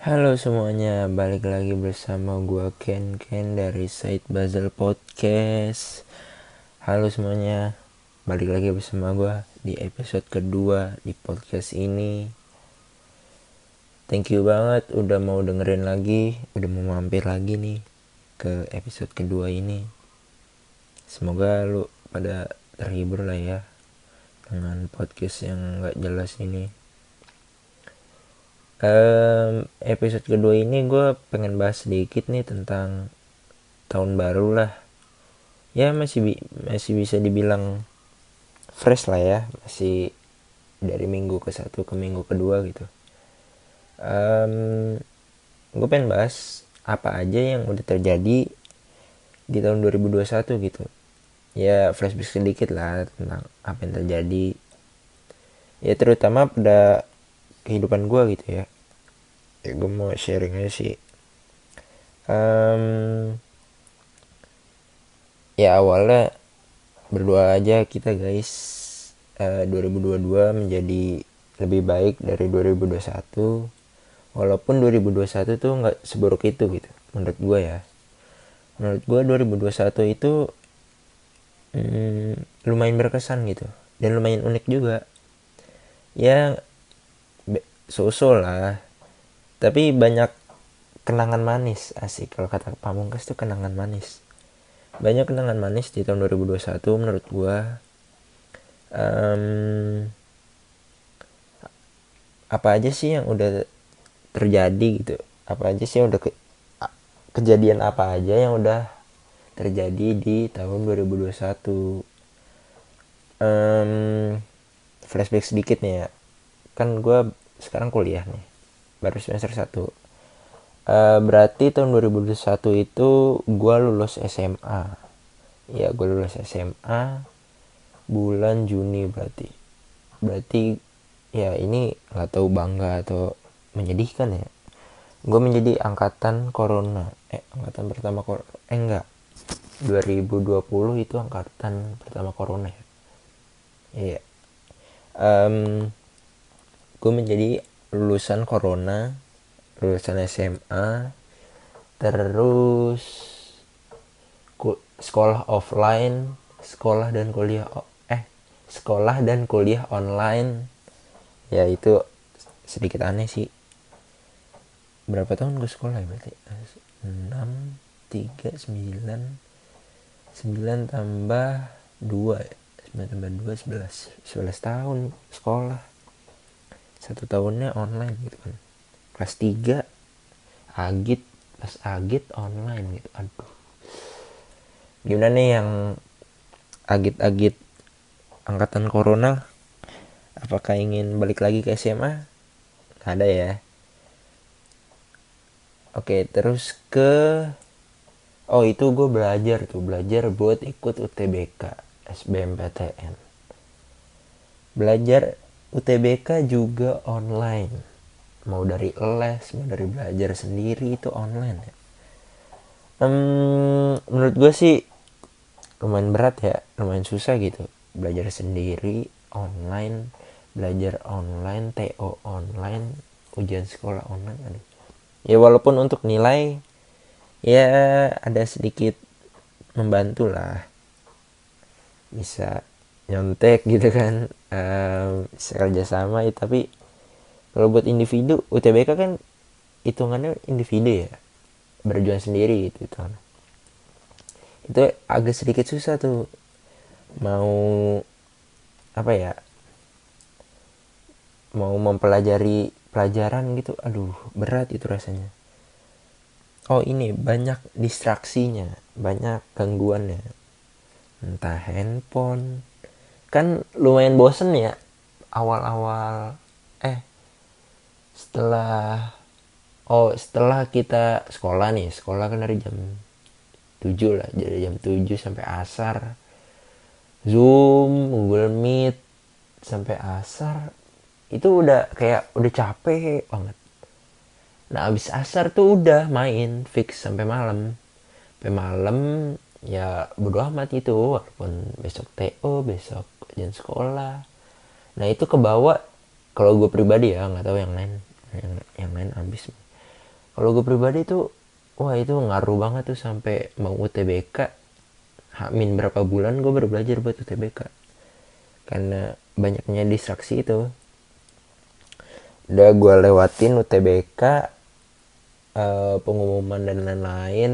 Halo semuanya, balik lagi bersama gua Ken Ken dari site Bazel Podcast. Halo semuanya, balik lagi bersama gua di episode kedua di podcast ini. Thank you banget udah mau dengerin lagi, udah mau mampir lagi nih ke episode kedua ini. Semoga lu pada terhibur lah ya dengan podcast yang gak jelas ini um, episode kedua ini gue pengen bahas sedikit nih tentang tahun baru lah. Ya masih bi masih bisa dibilang fresh lah ya. Masih dari minggu ke satu ke minggu kedua gitu. Um, gue pengen bahas apa aja yang udah terjadi di tahun 2021 gitu. Ya flashback sedikit lah tentang apa yang terjadi. Ya terutama pada kehidupan gue gitu ya ya gue mau sharing aja sih. Um, ya awalnya berdoa aja kita guys. Uh, 2022 menjadi lebih baik dari 2021 walaupun 2021 tuh nggak seburuk itu gitu menurut gue ya. Menurut gue 2021 itu hmm, lumayan berkesan gitu. Dan lumayan unik juga. Ya sosol lah tapi banyak kenangan manis asik. Kalau kata Pamungkas tuh kenangan manis. Banyak kenangan manis di tahun 2021 menurut gua. Um, apa aja sih yang udah terjadi gitu? Apa aja sih yang udah ke, kejadian apa aja yang udah terjadi di tahun 2021 um, flashback sedikit nih ya. Kan gue sekarang kuliah nih baru semester 1 uh, eh, berarti tahun 2021 itu gue lulus SMA ya gue lulus SMA bulan Juni berarti. Berarti ya ini nggak tahu bangga atau menyedihkan ya. Gue menjadi angkatan corona. Eh angkatan pertama kor eh enggak. 2020 itu angkatan pertama corona ya. Iya. Um, gue menjadi lulusan corona lulusan SMA terus sekolah offline sekolah dan kuliah eh sekolah dan kuliah online. Ya itu sedikit aneh sih. Berapa tahun gue sekolah ya berarti? 6 3 9 9 tambah 2 9 tambah 2 11 11 tahun sekolah satu tahunnya online gitu kan. Kelas 3 agit pas agit online gitu. Aduh. Gimana nih yang agit-agit angkatan corona? Apakah ingin balik lagi ke SMA ada ya. Oke terus ke oh itu gue belajar tuh. Belajar buat ikut UTBK SBMPTN belajar UTBK juga online. Mau dari les mau dari belajar sendiri itu online ya. Um, menurut gue sih lumayan berat ya. Lumayan susah gitu. Belajar sendiri online belajar online TO online ujian sekolah online aduh. Ya walaupun untuk nilai ya ada sedikit membantu lah. Bisa nyontek gitu kan. Um, kerja sama ya, tapi kalau buat individu UTBK kan hitungannya individu ya berjuang sendiri gitu kan. Itu agak sedikit susah tuh mau apa ya mau mempelajari pelajaran gitu aduh berat itu rasanya. Oh ini banyak distraksinya banyak gangguannya. Entah handphone kan lumayan bosen ya awal-awal eh setelah oh setelah kita sekolah nih sekolah kan dari jam 7 lah jadi jam 7 sampai asar. Zoom google meet sampai asar itu udah kayak udah capek banget. Nah abis asar tuh udah main fix sampai malam. Sampai malam ya bodo amat itu walaupun besok TO besok ujian sekolah. Nah itu kebawa kalau gue pribadi ya nggak tahu yang lain yang, yang lain abis kalau gue pribadi tuh wah itu ngaruh banget tuh sampai mau UTBK hamin berapa bulan gue baru belajar buat UTBK karena banyaknya distraksi itu. Udah gue lewatin UTBK uh, eh, pengumuman dan lain-lain.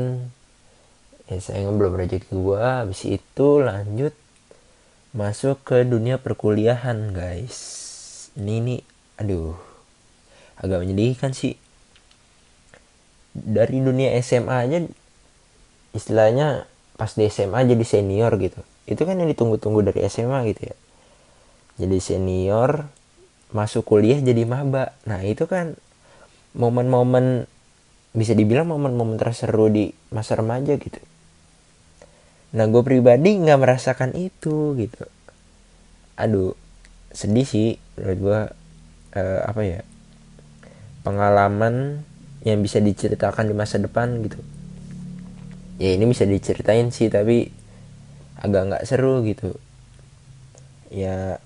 Ya saya belum rezeki gue habis itu lanjut masuk ke dunia perkuliahan guys. Ini nih aduh. Agak menyedihkan sih. Dari dunia SMA aja istilahnya pas di SMA jadi senior gitu. Itu kan yang ditunggu-tunggu dari SMA gitu ya. Jadi senior masuk kuliah jadi maba. Nah itu kan momen-momen bisa dibilang momen-momen terseru di masa remaja gitu nah gue pribadi nggak merasakan itu gitu. Aduh sedih sih menurut gue uh, apa ya pengalaman yang bisa diceritakan di masa depan gitu. Ya ini bisa diceritain sih tapi agak nggak seru gitu. Ya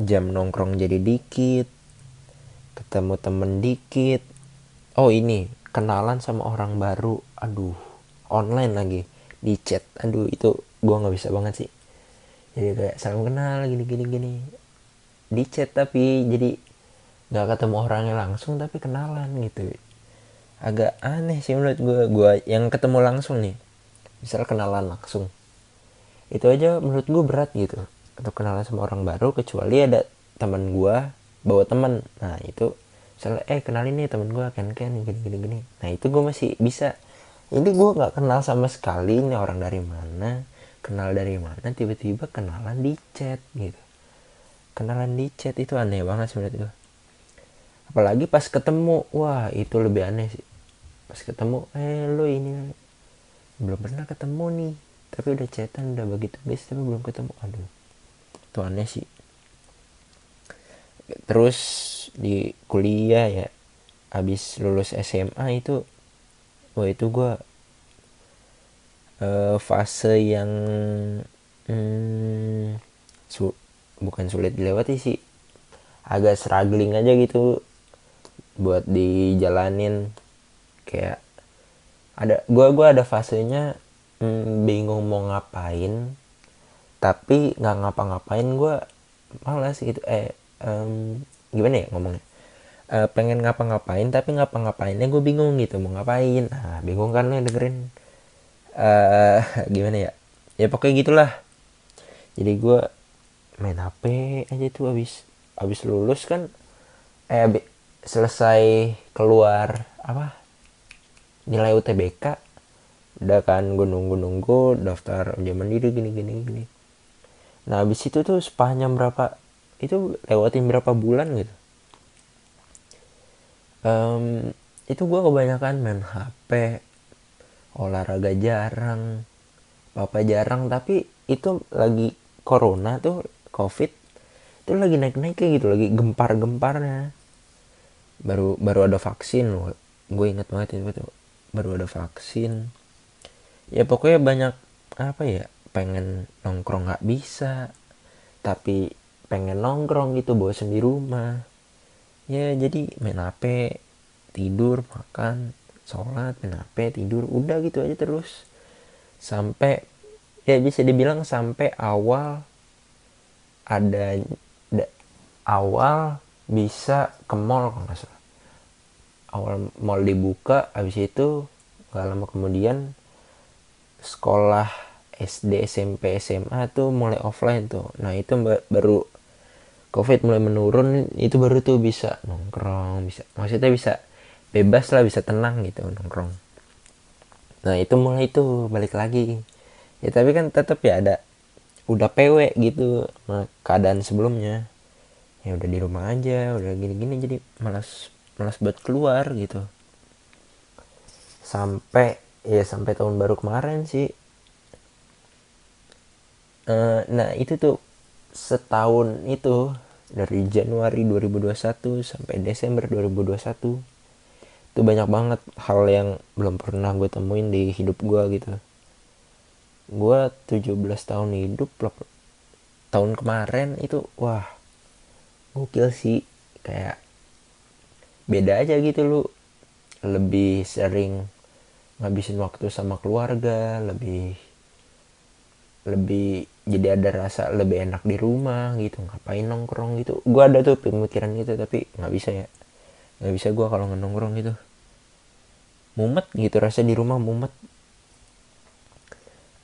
jam nongkrong jadi dikit ketemu temen dikit. Oh ini kenalan sama orang baru. Aduh online lagi di chat. Aduh itu gua nggak bisa banget sih. Jadi kayak salam kenal gini gini gini. Di chat tapi jadi nggak ketemu orangnya langsung tapi kenalan gitu. Agak aneh sih menurut gue gue yang ketemu langsung nih. Misal kenalan langsung. Itu aja menurut gue berat gitu. Untuk kenalan sama orang baru kecuali ada teman gue bawa teman. Nah itu misalnya eh kenalin nih teman gue kan kan gini gini gini. Nah itu gue masih bisa ini gue nggak kenal sama sekali ini orang dari mana. Kenal dari mana tiba-tiba kenalan di chat gitu. Kenalan di chat itu aneh banget gue apalagi pas ketemu wah itu lebih aneh sih. Pas ketemu eh lo ini belum pernah ketemu nih. Tapi udah chatan udah bagi tugas tapi belum ketemu. Aduh itu aneh sih. Terus di kuliah ya habis lulus SMA itu wah itu gue uh, fase yang hmm, su bukan sulit dilewati sih. Agak struggling aja gitu buat dijalanin. Kayak ada gue gua ada fasenya hmm, bingung mau ngapain tapi nggak ngapa-ngapain gue malas gitu. Eh um, gimana ya ngomongnya uh, pengen ngapa-ngapain tapi ngapa-ngapainnya gue bingung gitu mau ngapain? Nah bingung kan nih dengerin. Uh, gimana ya? Ya pokoknya gitulah. Jadi gue main HP aja tuh abis abis lulus kan eh abis, selesai keluar apa nilai UTBK udah kan gue nunggu nunggu daftar ujian mandiri gini gini gini. Nah habis itu tuh sepanjang berapa itu lewatin berapa bulan gitu um, itu gue kebanyakan main HP olahraga jarang apa jarang tapi itu lagi corona tuh covid itu lagi naik naik kayak gitu lagi gempar gemparnya baru baru ada vaksin loh. Gue inget banget itu tuh. Baru ada vaksin. Ya pokoknya banyak apa ya pengen nongkrong nggak bisa tapi pengen nongkrong gitu bosan di rumah ya jadi main HP tidur makan sholat main HP tidur udah gitu aja terus. Sampai ya bisa dibilang sampai awal ada da, awal bisa ke mall kalau nggak salah. Awal mall dibuka habis itu nggak lama kemudian sekolah SD SMP SMA tuh mulai offline tuh. Nah itu baru covid mulai menurun itu baru tuh bisa nongkrong bisa maksudnya bisa bebas lah bisa tenang gitu nongkrong. Nah itu mulai itu balik lagi. Ya tapi kan tetap ya ada udah PW gitu keadaan sebelumnya. Ya udah di rumah aja udah gini-gini jadi malas malas buat keluar gitu. Sampai ya sampai tahun baru kemarin sih. Uh, nah itu tuh setahun itu dari Januari 2021 sampai Desember 2021 itu banyak banget hal yang belum pernah gue temuin di hidup gue gitu. Gue 17 tahun hidup tahun kemarin itu wah gokil sih. Kayak beda aja gitu lu. Lebih sering ngabisin waktu sama keluarga lebih lebih jadi ada rasa lebih enak di rumah gitu ngapain nongkrong gitu. Gue ada tuh pemikiran gitu tapi nggak bisa ya. Nggak bisa gue kalau nongkrong gitu. Mumet gitu rasa di rumah mumet.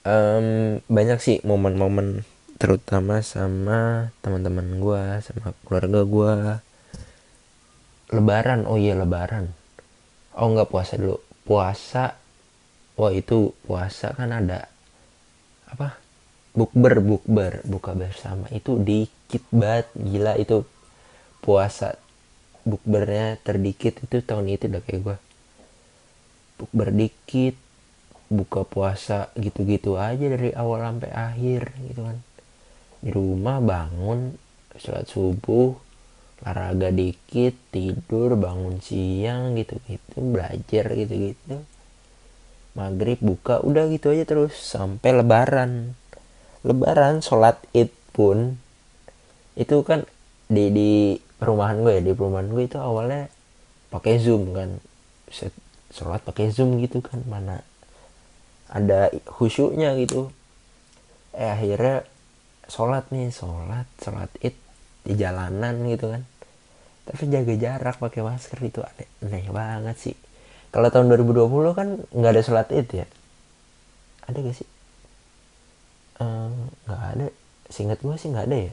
Um, banyak sih momen-momen terutama sama teman-teman gue sama keluarga gue lebaran oh iya lebaran. Oh nggak puasa dulu. Puasa. Wah itu puasa kan ada apa bukber bukber buka bersama. Itu dikit banget gila itu. Puasa bukbernya terdikit. Itu tahun itu udah kayak gue bukber dikit buka puasa gitu-gitu aja dari awal sampai akhir gitu kan. Di rumah bangun sholat subuh olahraga dikit tidur bangun siang gitu-gitu belajar gitu-gitu. Maghrib buka udah gitu aja terus sampai lebaran lebaran sholat id pun itu kan di di perumahan gue ya di perumahan gue itu awalnya pakai zoom kan. Sholat pakai zoom gitu kan mana ada khusyuknya gitu. Eh akhirnya sholat nih sholat sholat id di jalanan gitu kan. Tapi jaga jarak pakai masker itu aneh, aneh banget sih. Kalau tahun 2020 kan nggak ada sholat id ya? Ada gak sih nggak uh, ada singkat gue sih nggak ada ya.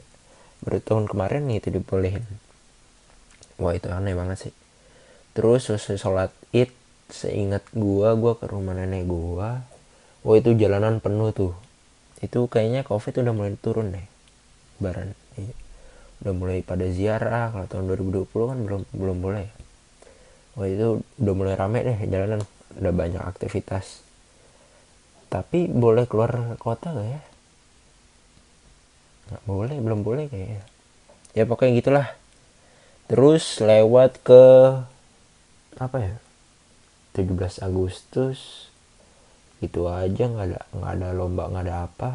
Baru tahun kemarin nih itu dibolehin. Wah itu aneh banget sih. Terus selesai sholat id seingat gue gue ke rumah nenek gue wah itu jalanan penuh tuh. Itu kayaknya covid udah mulai turun deh. Baran iya. udah mulai pada ziarah kalau tahun 2020 kan belum belum boleh. Wah itu udah mulai rame deh jalanan. Udah banyak aktivitas. Tapi boleh keluar kota gak ya nggak boleh belum boleh kayaknya. Ya pokoknya gitulah. Terus lewat ke apa ya 17 Agustus itu aja nggak ada nggak ada lomba nggak ada apa.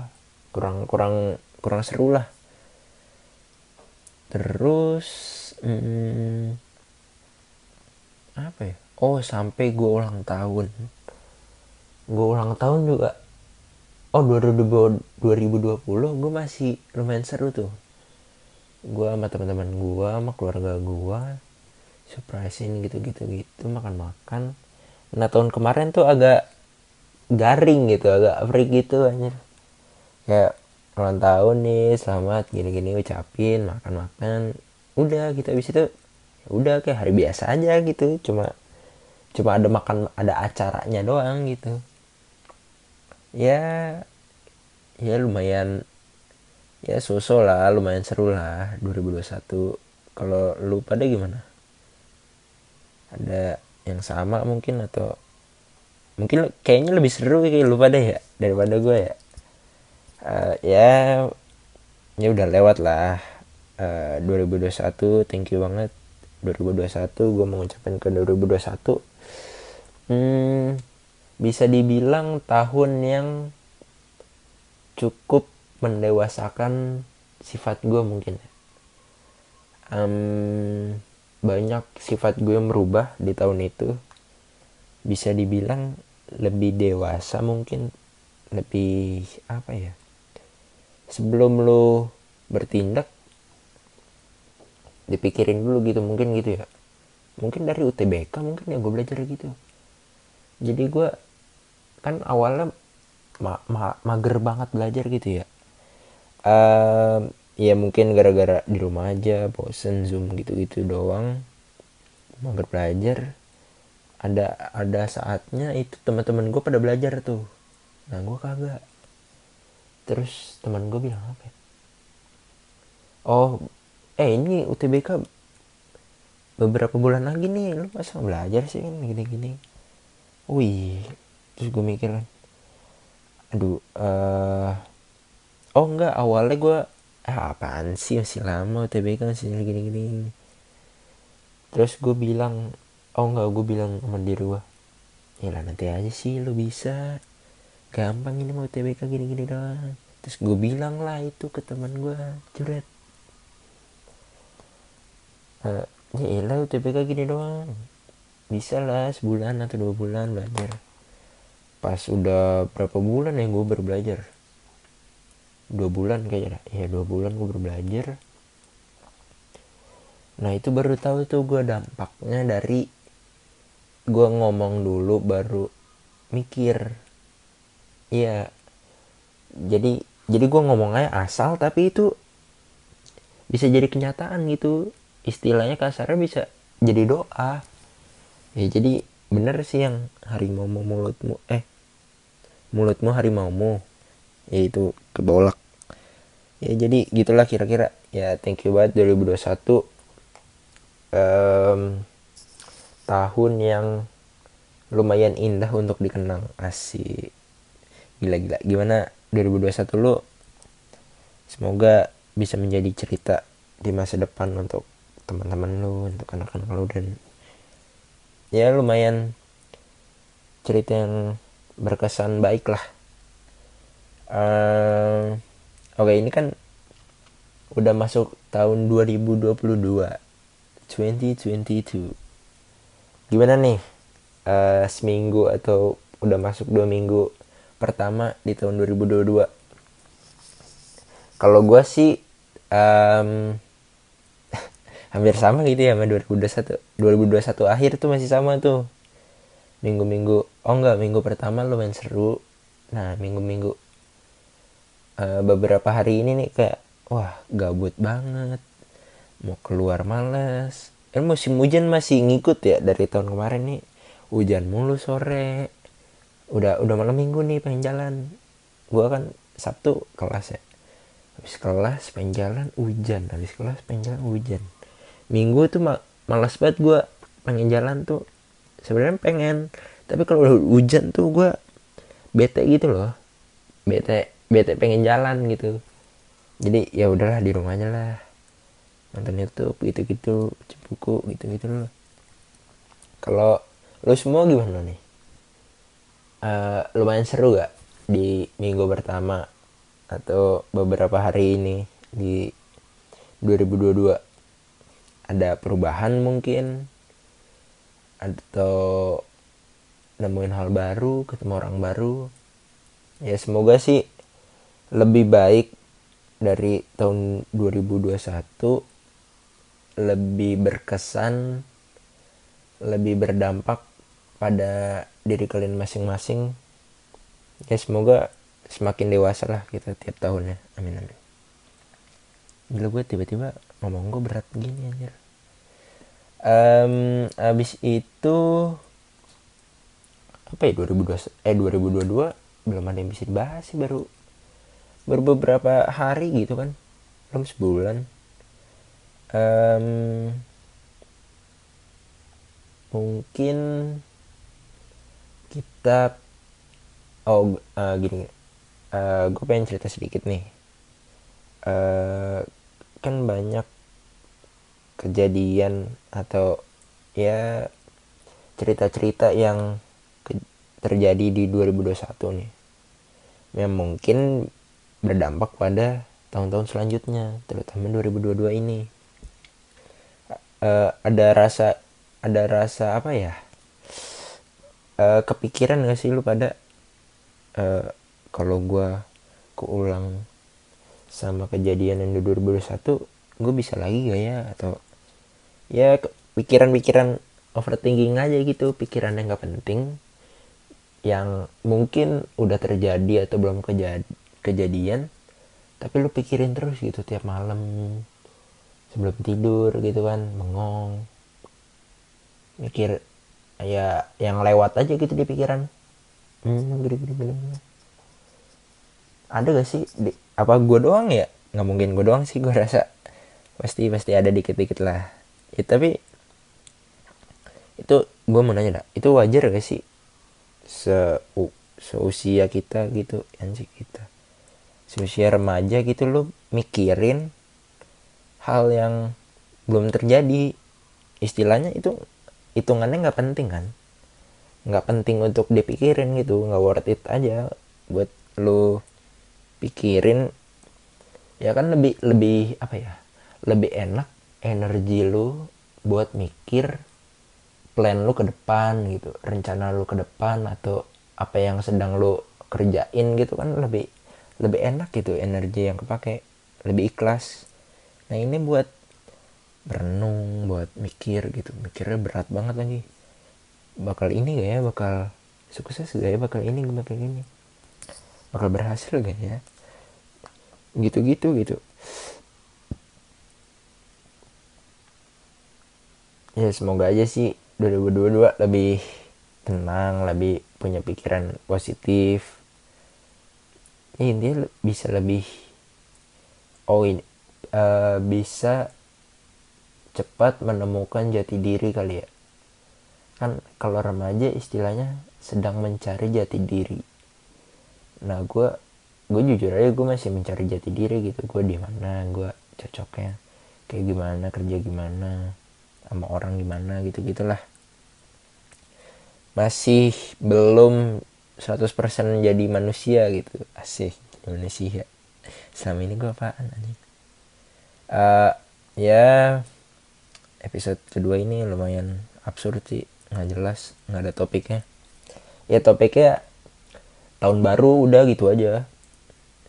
Kurang kurang kurang seru lah. Terus hmm, apa ya? Oh sampai gue ulang tahun. Gue ulang tahun juga oh 2020 gue masih lumayan seru tuh. Gue sama teman-teman gue sama keluarga gue surprisein gitu gitu gitu makan makan nah tahun kemarin tuh agak garing gitu agak freak gitu aja kayak ulang tahun nih selamat gini-gini ucapin makan-makan. Udah gitu abis itu udah kayak hari biasa aja gitu. Cuma cuma ada makan ada acaranya doang gitu ya ya lumayan ya sosok lah lumayan seru lah 2021 kalau lu pada gimana? Ada yang sama mungkin atau mungkin kayaknya lebih seru kayak lu pada ya daripada gue ya? Uh, ya ya udah lewat lah. Uh, 2021 thank you banget. 2021 gue mau ngucapin ke 2021 hmm, bisa dibilang tahun yang cukup mendewasakan sifat gue mungkin. Um, banyak sifat gue yang berubah di tahun itu. Bisa dibilang lebih dewasa mungkin. Lebih apa ya? Sebelum lo bertindak dipikirin dulu gitu mungkin gitu ya. Mungkin dari UTBK mungkin ya gue belajar gitu. Jadi gue kan awalnya ma ma mager banget belajar gitu ya. Uh, ya mungkin gara-gara di rumah aja bosen zoom gitu-gitu doang. Mager belajar. Ada ada saatnya itu teman-teman gue pada belajar tuh. Nah gue kagak. Terus teman gue bilang apa ya? oh eh ini UTBK beberapa bulan lagi nih. Lu masa belajar sih? Kan gini-gini wih terus gue mikir kan aduh uh, oh enggak awalnya gue ah apaan sih masih lama UTBK masih gini-gini terus gue bilang oh enggak gue bilang sama diri gue ya lah nanti aja sih lu bisa. Gampang ini mau UTBK gini-gini doang. Terus gue bilang lah itu ke teman gue curet uh, ya elah UTBK gini doang. Bisa lah sebulan atau dua bulan belajar pas udah berapa bulan ya gue baru belajar. Dua bulan kayaknya ya dua bulan gue baru belajar. Nah itu baru tahu tuh gue dampaknya dari gue ngomong dulu baru mikir. Iya. Jadi jadi gue ngomongnya asal tapi itu bisa jadi kenyataan gitu. Istilahnya kasarnya bisa jadi doa. Ya jadi bener sih yang harimau mulutmu eh mulutmu harimaumu. Yaitu kebolak. Ya jadi gitulah kira-kira. Ya thank you banget 2021 um, tahun yang lumayan indah untuk dikenang. Asik. Gila-gila. Gimana 2021 lu? Semoga bisa menjadi cerita di masa depan untuk teman-teman lu untuk anak-anak lu dan ya lumayan cerita yang berkesan baik lah. Uh, oke okay, ini kan udah masuk tahun 2022 2022 gimana nih uh, seminggu atau udah masuk dua minggu pertama di tahun 2022 kalau gue sih um, hampir sama gitu ya sama 2021 2021 akhir tuh masih sama tuh minggu-minggu oh enggak minggu pertama lumayan seru. Nah minggu-minggu uh, beberapa hari ini nih kayak wah gabut banget. Mau keluar males. Eh musim hujan masih ngikut ya dari tahun kemarin nih. Hujan mulu sore. Udah udah malam minggu nih pengen jalan. Gua kan sabtu kelas ya. Habis kelas pengen jalan hujan. Habis kelas pengen jalan hujan. Minggu tuh ma malas banget gue pengen jalan tuh sebenarnya pengen tapi kalau udah hujan tuh gue bete gitu loh. Bete bete pengen jalan gitu. Jadi ya udahlah di rumahnya lah. Nonton YouTube gitu-gitu buku gitu-gitu loh. Kalau lo semua gimana nih? Uh, lumayan seru gak di minggu pertama atau beberapa hari ini di 2022 ada perubahan mungkin atau nemuin hal baru ketemu orang baru. Ya semoga sih lebih baik dari tahun 2021 lebih berkesan lebih berdampak pada diri kalian masing-masing. Ya semoga semakin dewasa lah kita tiap tahunnya. Amin amin. Gila gue tiba-tiba ngomong gue berat gini anjir um, abis itu apa ya 2020 eh 2022 belum ada yang bisa dibahas sih baru baru beberapa hari gitu kan belum sebulan. Um, mungkin kita oh uh, gini uh, eh, gue pengen cerita sedikit nih. Uh, kan banyak kejadian atau ya cerita-cerita yang terjadi di 2021 nih yang mungkin berdampak pada tahun-tahun selanjutnya terutama 2022 ini. Uh, ada rasa ada rasa apa ya? Uh, kepikiran gak sih lu pada uh, kalau gue keulang sama kejadian yang di 2021 gue bisa lagi gak ya? Atau ya pikiran-pikiran overthinking aja gitu pikiran yang gak penting yang mungkin udah terjadi atau belum kejad kejadian tapi lu pikirin terus gitu tiap malam sebelum tidur gitu kan mengong mikir ya yang lewat aja gitu di pikiran. Hmm, gini, gini, gini. ada gak sih? Di, apa gue doang ya? Nggak mungkin gue doang sih gue rasa. Pasti pasti ada dikit-dikit lah ya tapi itu gue mau nanya dah itu wajar gak sih se seusia kita gitu anjing kita? Seusia remaja gitu lo mikirin hal yang belum terjadi. Istilahnya itu hitungannya nggak penting kan? Nggak penting untuk dipikirin gitu nggak worth it aja buat lo pikirin. Ya kan lebih lebih apa ya lebih enak energi lu buat mikir plan lu ke depan gitu rencana lu ke depan atau apa yang sedang lu kerjain gitu kan lebih lebih enak gitu energi yang kepake lebih ikhlas. Nah ini buat berenung buat mikir gitu. Mikirnya berat banget lagi. Bakal ini gak ya? Bakal sukses gak ya? Bakal ini bakal ini. Bakal berhasil gak ya? Gitu-gitu gitu ya semoga aja sih 2022 lebih tenang lebih punya pikiran positif. Ya intinya bisa lebih oh ini uh, bisa cepat menemukan jati diri kali ya. Kan kalau remaja istilahnya sedang mencari jati diri. Nah gue gue jujur aja gue masih mencari jati diri gitu. Gue di mana gue cocoknya kayak gimana kerja gimana sama orang gimana gitu gitulah. Masih belum 100% menjadi manusia gitu. Asik manusia selama ini gue apaan anjing? Uh, ya episode kedua ini lumayan absurd sih. Nggak jelas nggak ada topiknya. Ya topiknya tahun baru udah gitu aja.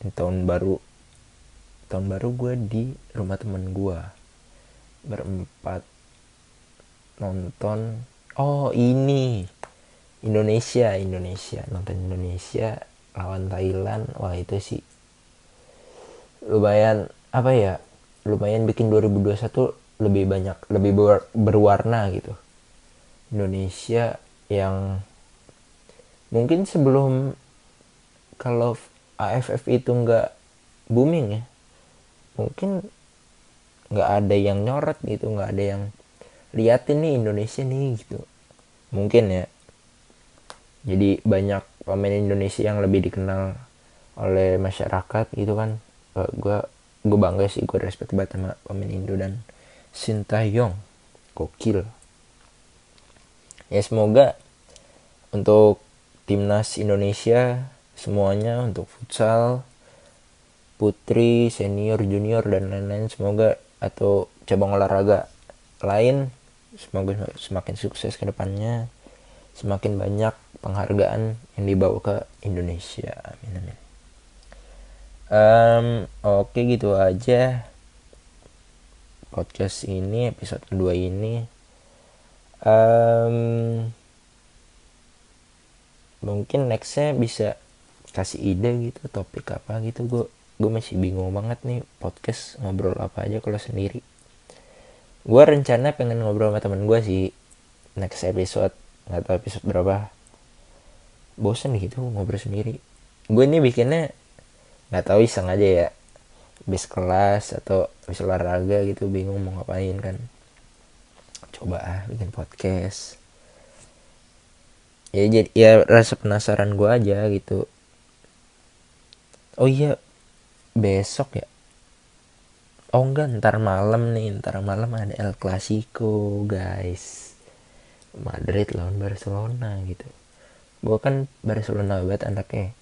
Tahun baru. Tahun baru gue di rumah temen gue berempat nonton. Oh ini. Indonesia Indonesia. Nonton Indonesia lawan Thailand. Wah itu sih lumayan apa ya lumayan bikin 2021 lebih banyak lebih ber, berwarna gitu. Indonesia yang mungkin sebelum kalau AFF itu nggak booming ya mungkin nggak ada yang nyorot gitu nggak ada yang liatin nih Indonesia nih gitu. Mungkin ya. Jadi banyak pemain Indonesia yang lebih dikenal oleh masyarakat gitu kan. Uh, eh, gue gue bangga sih gue respect banget sama pemain Indo dan Sintayong gokil. Ya semoga untuk timnas Indonesia semuanya untuk futsal putri senior junior dan lain-lain semoga atau cabang olahraga lain semoga semakin sukses ke depannya. Semakin banyak penghargaan yang dibawa ke Indonesia. Amin amin. Um, oke okay, gitu aja. Podcast ini episode kedua ini. Um, mungkin nextnya bisa kasih ide gitu topik apa gitu. Gue gue masih bingung banget nih podcast ngobrol apa aja kalau sendiri gue rencana pengen ngobrol sama temen gue sih next episode nggak tahu episode berapa. Bosen gitu ngobrol sendiri. Gue ini bikinnya nggak tahu iseng aja ya. Bis kelas atau bis olahraga gitu bingung mau ngapain kan. Coba ah bikin podcast. Ya jadi ya rasa penasaran gue aja gitu. Oh iya besok ya oh enggak ntar malam nih ntar malam ada El Clasico guys. Madrid lawan Barcelona gitu. Gue kan Barcelona banget anaknya.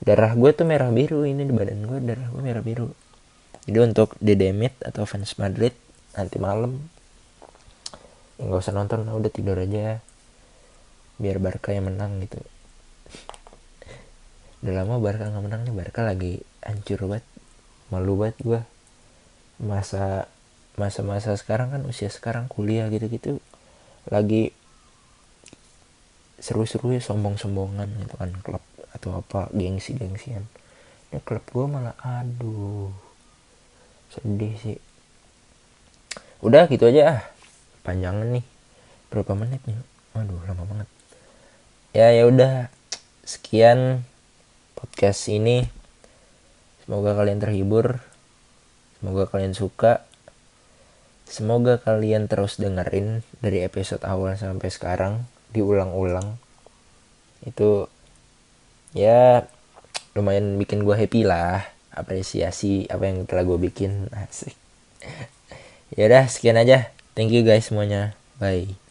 Darah gue tuh merah biru ini di badan gue darah gue merah biru. Jadi untuk Dedemit atau fans Madrid nanti malam. Ya nggak usah nonton udah tidur aja. Biar Barca yang menang gitu. Udah lama Barca nggak menang nih Barca lagi hancur banget malu banget gue masa masa-masa sekarang kan usia sekarang kuliah gitu-gitu lagi seru-seru ya sombong-sombongan gitu kan klub atau apa gengsi-gengsian. Ini klub gue malah aduh sedih sih. Udah gitu aja ah. Panjangan nih berapa menit nih? Aduh lama banget. Ya ya udah sekian podcast ini. Semoga kalian terhibur semoga kalian suka. Semoga kalian terus dengerin dari episode awal sampai sekarang diulang-ulang. Itu ya lumayan bikin gue happy lah. Apresiasi apa yang telah gue bikin. Asik. Ya udah sekian aja. Thank you guys semuanya. Bye